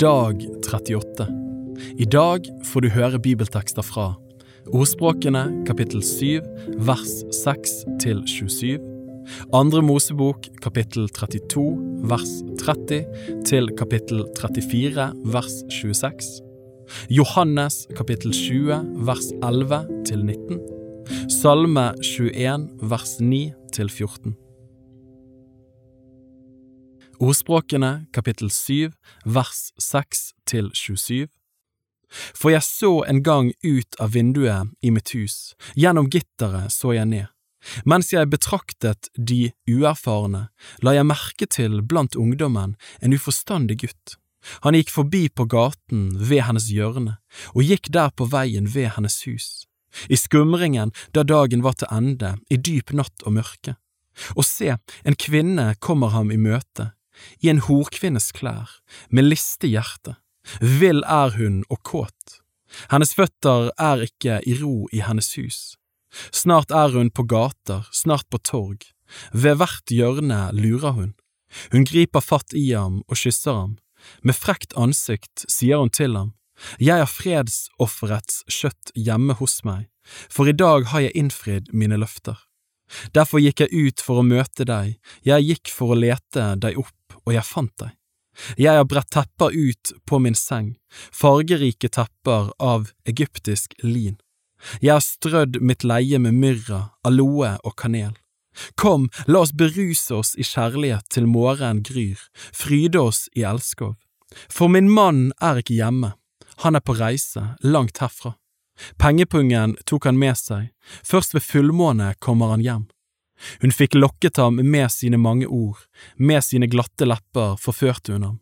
Dag 38. I dag får du høre bibeltekster fra Ordspråkene kapittel 7 vers 6 til 27. Andre Mosebok kapittel 32 vers 30 til kapittel 34 vers 26. Johannes kapittel 20 vers 11 til 19. Salme 21 vers 9 til 14. Ordspråkene kapittel 7 vers 6 til 27. For jeg så en gang ut av vinduet i mitt hus, gjennom gitteret så jeg ned. Mens jeg betraktet de uerfarne, la jeg merke til blant ungdommen en uforstandig gutt. Han gikk forbi på gaten ved hennes hjørne, og gikk der på veien ved hennes hus. I skumringen da dagen var til ende, i dyp natt og mørke. Og se, en kvinne kommer ham i møte, i en horkvinnes klær, med listig hjerte. Vill er hun og kåt. Hennes føtter er ikke i ro i hennes hus. Snart er hun på gater, snart på torg. Ved hvert hjørne lurer hun. Hun griper fatt i ham og kysser ham. Med frekt ansikt sier hun til ham, Jeg har fredsofferets kjøtt hjemme hos meg, for i dag har jeg innfridd mine løfter. Derfor gikk jeg ut for å møte deg, jeg gikk for å lete deg opp, og jeg fant deg. Jeg har bredt tepper ut på min seng, fargerike tepper av egyptisk lin. Jeg har strødd mitt leie med myrra, aloe og kanel. Kom, la oss beruse oss i kjærlighet til morgenen gryr, fryde oss i elskov. For min mann er ikke hjemme, han er på reise, langt herfra. Pengepungen tok han med seg, først ved fullmåne kommer han hjem. Hun fikk lokket ham med sine mange ord, med sine glatte lepper forførte hun ham.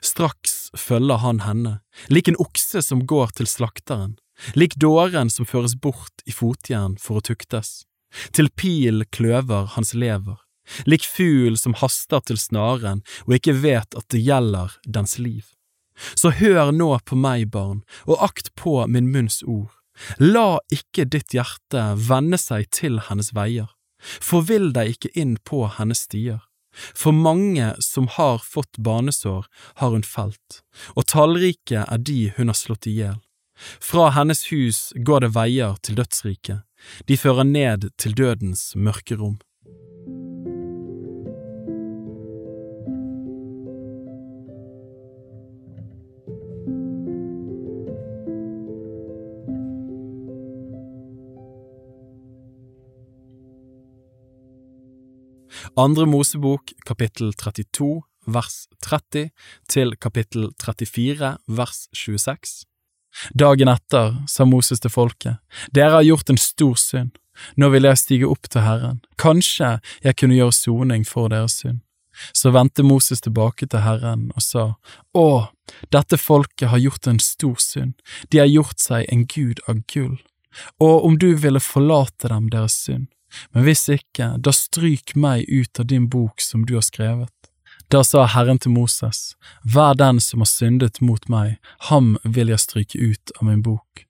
Straks følger han henne, lik en okse som går til slakteren, lik dåren som føres bort i fotjern for å tuktes. Til pil kløver hans lever, lik fugl som haster til snaren og ikke vet at det gjelder dens liv. Så hør nå på meg, barn, og akt på min munns ord. La ikke ditt hjerte vende seg til hennes veier Forvill deg ikke inn på hennes stier. For mange som har fått banesår, har hun felt, og tallrike er de hun har slått i hjel. Fra hennes hus går det veier til dødsriket, de fører ned til dødens mørke rom. Andre Mosebok kapittel 32 vers 30 til kapittel 34 vers 26. Dagen etter sa Moses til folket, Dere har gjort en stor synd, nå vil jeg stige opp til Herren, kanskje jeg kunne gjøre soning for deres synd. Så vendte Moses tilbake til Herren og sa, Å, dette folket har gjort en stor synd, de har gjort seg en gud av gull, og om du ville forlate dem deres synd, men hvis ikke, da stryk meg ut av din bok som du har skrevet. Da sa Herren til Moses, Vær den som har syndet mot meg, ham vil jeg stryke ut av min bok.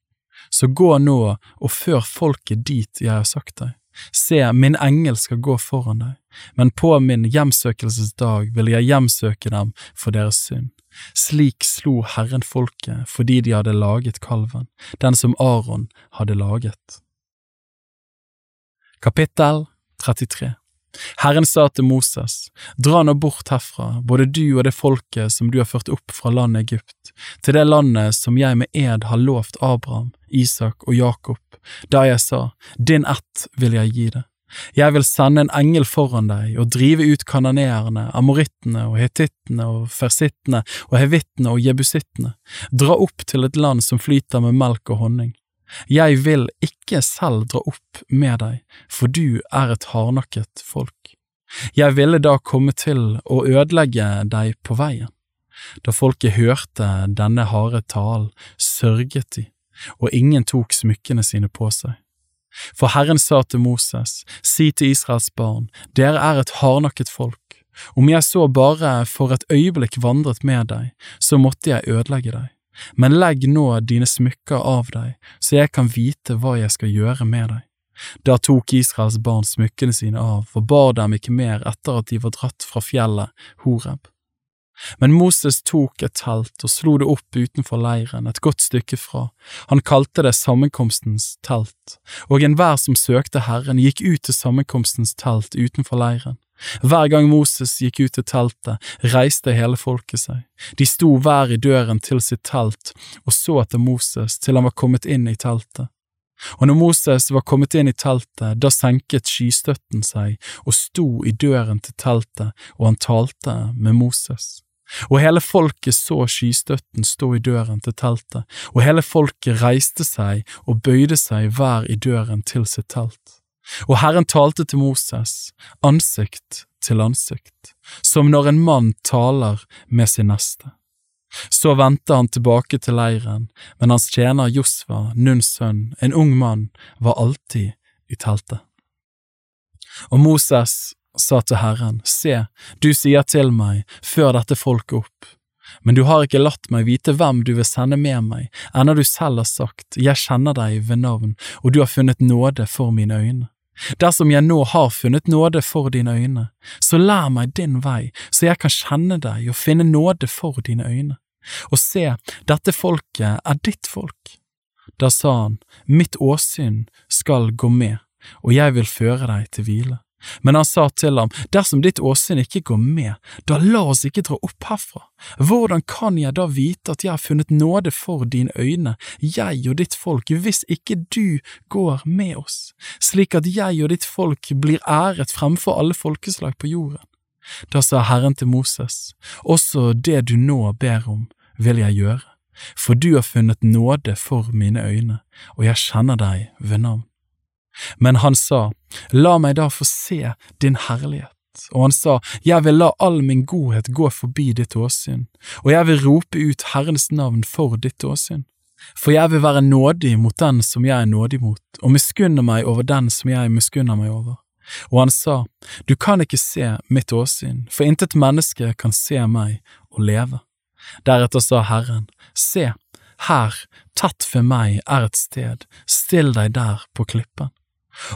Så gå nå og før folket dit jeg har sagt deg. Se, min engel skal gå foran deg, men på min hjemsøkelsesdag vil jeg hjemsøke dem for deres synd. Slik slo Herren folket fordi de hadde laget kalven, den som Aron hadde laget. Kapittel 33 Herren sa til Moses, dra nå bort herfra, både du og det folket som du har ført opp fra landet Egypt, til det landet som jeg med ed har lovt Abraham, Isak og Jakob, da jeg sa, din ett vil jeg gi det. Jeg vil sende en engel foran deg og drive ut kananeerne, amorittene og hetittene og fersittene og hevittene og jebusittene, dra opp til et land som flyter med melk og honning. Jeg vil ikke selv dra opp med deg, for du er et hardnakket folk. Jeg ville da komme til å ødelegge deg på veien. Da folket hørte denne harde talen, sørget de, og ingen tok smykkene sine på seg. For Herren sa til Moses, si til Israels barn, dere er et hardnakket folk. Om jeg så bare for et øyeblikk vandret med deg, så måtte jeg ødelegge deg. Men legg nå dine smykker av deg, så jeg kan vite hva jeg skal gjøre med deg. Da tok Israels barn smykkene sine av og bar dem ikke mer etter at de var dratt fra fjellet Horeb. Men Moses tok et telt og slo det opp utenfor leiren, et godt stykke fra. Han kalte det sammenkomstens telt, og enhver som søkte Herren, gikk ut til sammenkomstens telt utenfor leiren. Hver gang Moses gikk ut til teltet, reiste hele folket seg. De sto hver i døren til sitt telt og så etter Moses til han var kommet inn i teltet. Og når Moses var kommet inn i teltet, da senket skystøtten seg og sto i døren til teltet, og han talte med Moses. Og hele folket så skystøtten stå i døren til teltet, og hele folket reiste seg og bøyde seg hver i døren til sitt telt. Og Herren talte til Moses, ansikt til ansikt, som når en mann taler med sin neste. Så vendte han tilbake til leiren, men hans tjener Josva, Nuns sønn, en ung mann, var alltid i teltet. Og Moses sa til Herren, Se, du sier til meg, før dette folket opp, men du har ikke latt meg vite hvem du vil sende med meg, ennå du selv har sagt, Jeg kjenner deg ved navn, og du har funnet nåde for mine øyne. Dersom jeg nå har funnet nåde for dine øyne, så lær meg din vei, så jeg kan kjenne deg og finne nåde for dine øyne. Og se, dette folket er ditt folk. Da sa han, Mitt åsyn skal gå med, og jeg vil føre deg til hvile. Men han sa til ham, dersom ditt åsyn ikke går med, da la oss ikke dra opp herfra. Hvordan kan jeg da vite at jeg har funnet nåde for dine øyne, jeg og ditt folk, hvis ikke du går med oss, slik at jeg og ditt folk blir æret fremfor alle folkeslag på jorden? Da sa Herren til Moses, også det du nå ber om, vil jeg gjøre, for du har funnet nåde for mine øyne, og jeg kjenner deg ved navn. Men han sa, La meg da få se din herlighet. Og han sa, Jeg vil la all min godhet gå forbi ditt åsyn, og jeg vil rope ut Herrens navn for ditt åsyn. For jeg vil være nådig mot den som jeg er nådig mot, og miskunne meg over den som jeg miskunner meg over. Og han sa, Du kan ikke se mitt åsyn, for intet menneske kan se meg og leve. Deretter sa Herren, Se, her, tett ved meg er et sted, still deg der på klippen.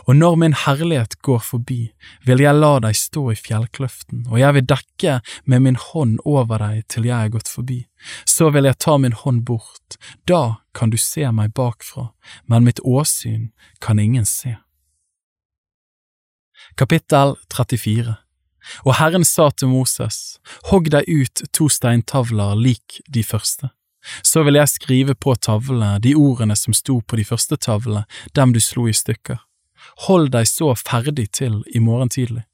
Og når min herlighet går forbi, vil jeg la deg stå i fjellkløften, og jeg vil dekke med min hånd over deg til jeg er gått forbi. Så vil jeg ta min hånd bort, da kan du se meg bakfra, men mitt åsyn kan ingen se. Kapittel 34 og Herren sa til Moses, hogg deg ut to steintavler lik de første. Så vil jeg skrive på tavlene de ordene som sto på de første tavlene, dem du slo i stykker. Hold deg så ferdig til i morgen tidlig.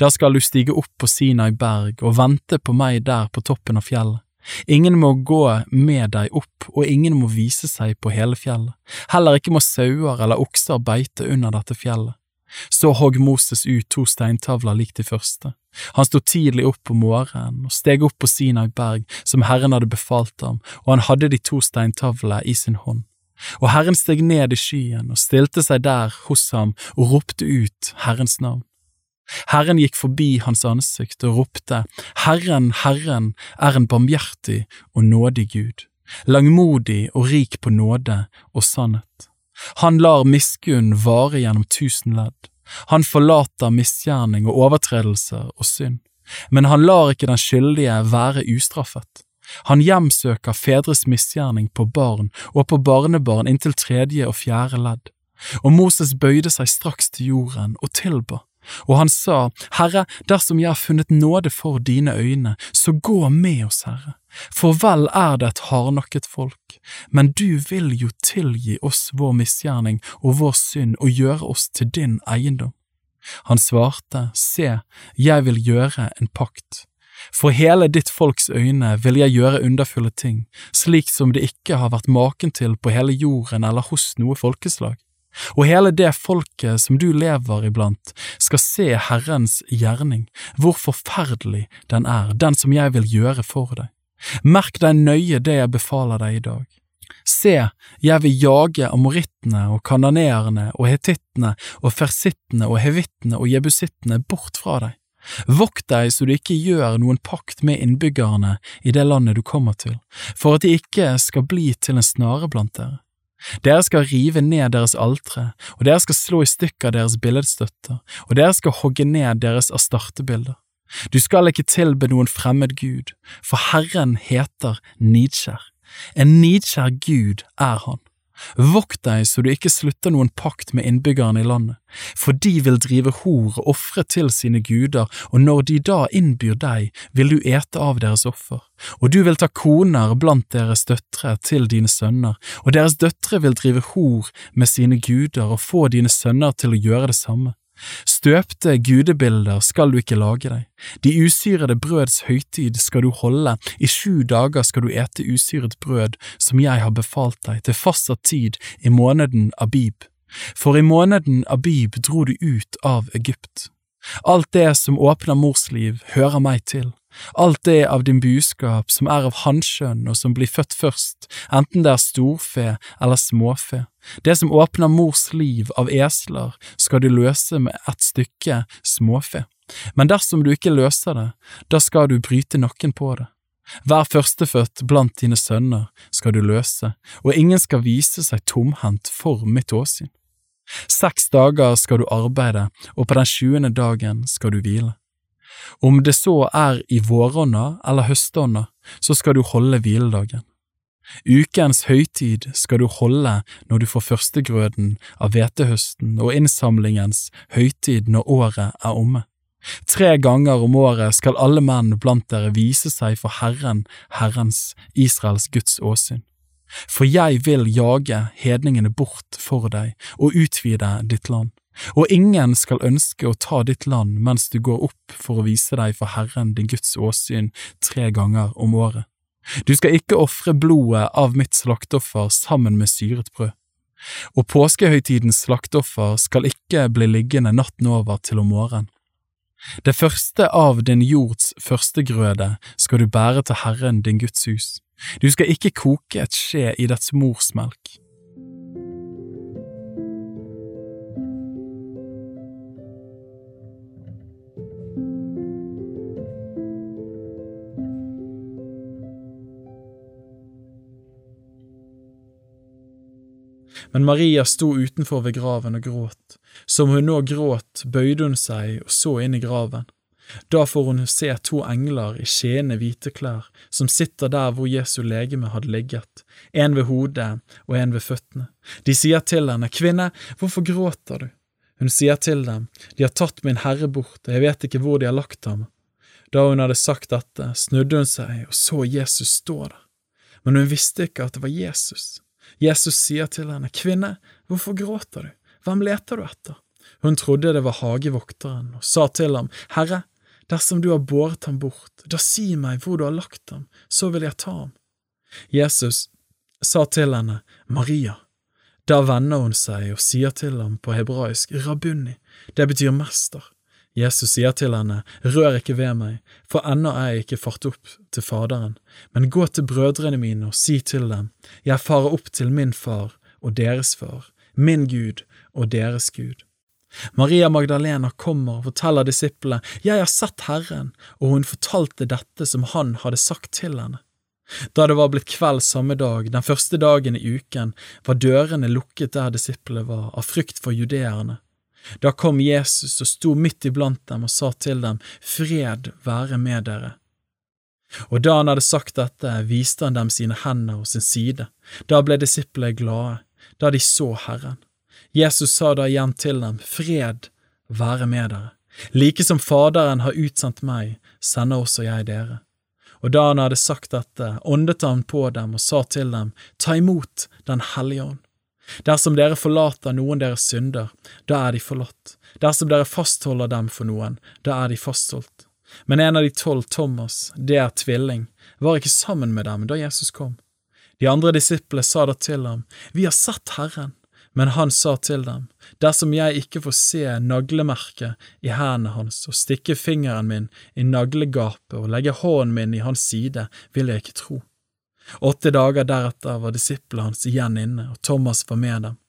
Da skal du stige opp på Sinai berg og vente på meg der på toppen av fjellet. Ingen må gå med deg opp, og ingen må vise seg på hele fjellet. Heller ikke må sauer eller okser beite under dette fjellet. Så hogg Moses ut to steintavler lik de første. Han sto tidlig opp om morgenen og steg opp på Sinai berg, som Herren hadde befalt ham, og han hadde de to steintavlene i sin hånd. Og Herren steg ned i skyen og stilte seg der hos ham og ropte ut Herrens navn. Herren gikk forbi hans ansikt og ropte, Herren, Herren er en barmhjertig og nådig Gud, langmodig og rik på nåde og sannhet han lar miskunn vare gjennom tusen ledd. Han forlater misgjerning og overtredelser og synd, men han lar ikke den skyldige være ustraffet. Han hjemsøker fedres misgjerning på barn og på barnebarn inntil tredje og fjerde ledd. Og Moses bøyde seg straks til jorden og tilba. Og han sa, Herre, dersom jeg har funnet nåde for dine øyne, så gå med oss, Herre. For vel er det et hardnakket folk, men du vil jo tilgi oss vår misgjerning og vår synd og gjøre oss til din eiendom. Han svarte, Se, jeg vil gjøre en pakt. For hele ditt folks øyne vil jeg gjøre underfulle ting, slik som det ikke har vært maken til på hele jorden eller hos noe folkeslag og hele det folket som du lever iblant, skal se Herrens gjerning, hvor forferdelig den er, den som jeg vil gjøre for deg. Merk deg nøye det jeg befaler deg i dag. Se, jeg vil jage amorittene og kananeerne og hetittene og fersittene og hevittene og jebusittene bort fra deg. Vokt deg så du ikke gjør noen pakt med innbyggerne i det landet du kommer til, for at de ikke skal bli til en snare blant dere. Dere skal rive ned deres altre, og dere skal slå i stykker deres billedstøtter, og dere skal hogge ned deres astartebilder. Du skal ikke tilbe noen fremmed gud, for Herren heter nidkjær. En nidkjær Gud er han. Vokt deg så du ikke slutter noen pakt med innbyggerne i landet, for de vil drive hor og ofre til sine guder, og når de da innbyr deg, vil du ete av deres offer, og du vil ta koner blant deres døtre til dine sønner, og deres døtre vil drive hor med sine guder og få dine sønner til å gjøre det samme. Støpte gudebilder skal du ikke lage deg, de usyrede brøds høytid skal du holde, i sju dager skal du ete usyret brød som jeg har befalt deg, til fastsatt tid i måneden Abib, for i måneden Abib dro du ut av Egypt. Alt det som åpner mors liv, hører meg til, alt det av din buskap som er av hannkjønn og som blir født først, enten det er storfe eller småfe, det som åpner mors liv av esler, skal du løse med et stykke småfe, men dersom du ikke løser det, da skal du bryte nakken på det. Hver førstefødt blant dine sønner skal du løse, og ingen skal vise seg tomhendt for mitt åsyn. Seks dager skal du arbeide, og på den tjuende dagen skal du hvile. Om det så er i våronna eller høstånda, så skal du holde hviledagen. Ukens høytid skal du holde når du får førstegrøden av hvetehøsten og innsamlingens høytid når året er omme. Tre ganger om året skal alle menn blant dere vise seg for Herren, Herrens, Israels Guds åsyn. For jeg vil jage hedningene bort for deg og utvide ditt land, og ingen skal ønske å ta ditt land mens du går opp for å vise deg for Herren din Guds åsyn tre ganger om året. Du skal ikke ofre blodet av mitt slakteoffer sammen med syret brød. Og påskehøytidens slakteoffer skal ikke bli liggende natten over til om morgenen. Det første av din jords førstegrøde skal du bære til Herren din Guds hus. Du skal ikke koke et skje i dets mors melk. Men Maria sto utenfor ved graven og gråt. Som hun nå gråt, bøyde hun seg og så inn i graven. Da får hun se to engler i skjeende hvite klær som sitter der hvor Jesu legeme hadde ligget, en ved hodet og en ved føttene. De sier til henne, Kvinne, hvorfor gråter du? Hun sier til dem, De har tatt min Herre bort, og jeg vet ikke hvor de har lagt ham. Da hun hadde sagt dette, snudde hun seg og så Jesus stå der, men hun visste ikke at det var Jesus. Jesus sier til henne, Kvinne, hvorfor gråter du, hvem leter du etter? Hun trodde det var hagevokteren, og sa til ham, Herre, dersom du har båret ham bort, da si meg hvor du har lagt ham, så vil jeg ta ham. Jesus sa til henne, Maria. Da vender hun seg og sier til ham på hebraisk, Rabunni, det betyr mester. Jesus sier til henne, Rør ikke ved meg, for ennå er jeg ikke fart opp til Faderen, men gå til brødrene mine og si til dem, Jeg farer opp til min far og deres far, min Gud og deres Gud. Maria Magdalena kommer og forteller disiplene, Jeg har sett Herren, og hun fortalte dette som han hadde sagt til henne. Da det var blitt kveld samme dag, den første dagen i uken, var dørene lukket der disiplene var, av frykt for judeerne. Da kom Jesus og sto midt iblant dem og sa til dem, Fred være med dere. Og da han hadde sagt dette, viste han dem sine hender og sin side. Da ble disiplene glade, da de så Herren. Jesus sa da igjen til dem, Fred være med dere. Like som Faderen har utsendt meg, sender også jeg dere. Og da han hadde sagt dette, åndet han på dem og sa til dem, Ta imot Den hellige ånd. Dersom dere forlater noen deres synder, da er de forlatt. Dersom dere fastholder dem for noen, da er de fastholdt. Men en av de tolv, Thomas, det er tvilling, var ikke sammen med dem da Jesus kom. De andre disiplene sa da til ham, Vi har sett Herren. Men han sa til dem, Dersom jeg ikke får se naglemerket i hendene hans og stikke fingeren min i naglegapet og legge hånden min i hans side, vil jeg ikke tro. Åtte dager deretter var disiplene hans igjen inne, og Thomas var med dem.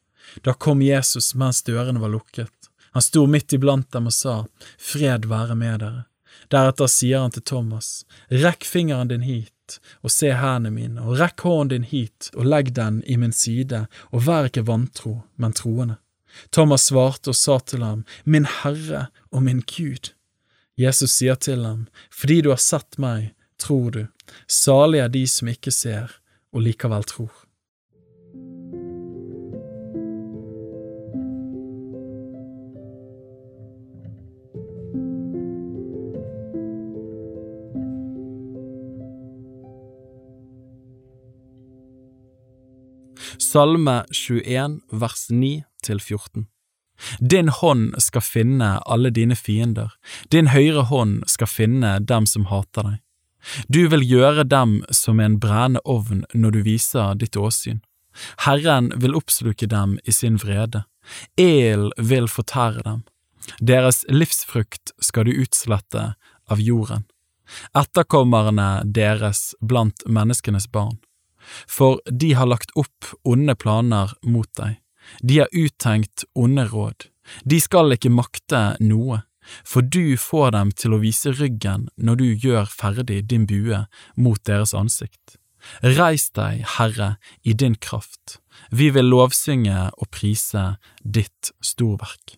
Da kom Jesus mens dørene var lukket. Han sto midt iblant dem og sa, Fred være med dere. Deretter sier han til Thomas, Rekk fingeren din hit og se hendene mine, og rekk hånden din hit og legg den i min side, og vær ikke vantro, men troende. Thomas svarte og sa til ham, Min Herre og min Gud. Jesus sier til ham, Fordi du har sett meg, tror du. Salig er de som ikke ser, og likevel tror. Salme 21 vers 9 til 14 Din hånd skal finne alle dine fiender, din høyre hånd skal finne dem som hater deg. Du vil gjøre dem som en brennende ovn når du viser ditt åsyn. Herren vil oppsluke dem i sin vrede, el vil fortære dem. Deres livsfrukt skal du utslette av jorden, etterkommerne deres blant menneskenes barn. For de har lagt opp onde planer mot deg, de har uttenkt onde råd, de skal ikke makte noe, for du får dem til å vise ryggen når du gjør ferdig din bue mot deres ansikt. Reis deg, Herre, i din kraft, vi vil lovsynge og prise ditt storverk.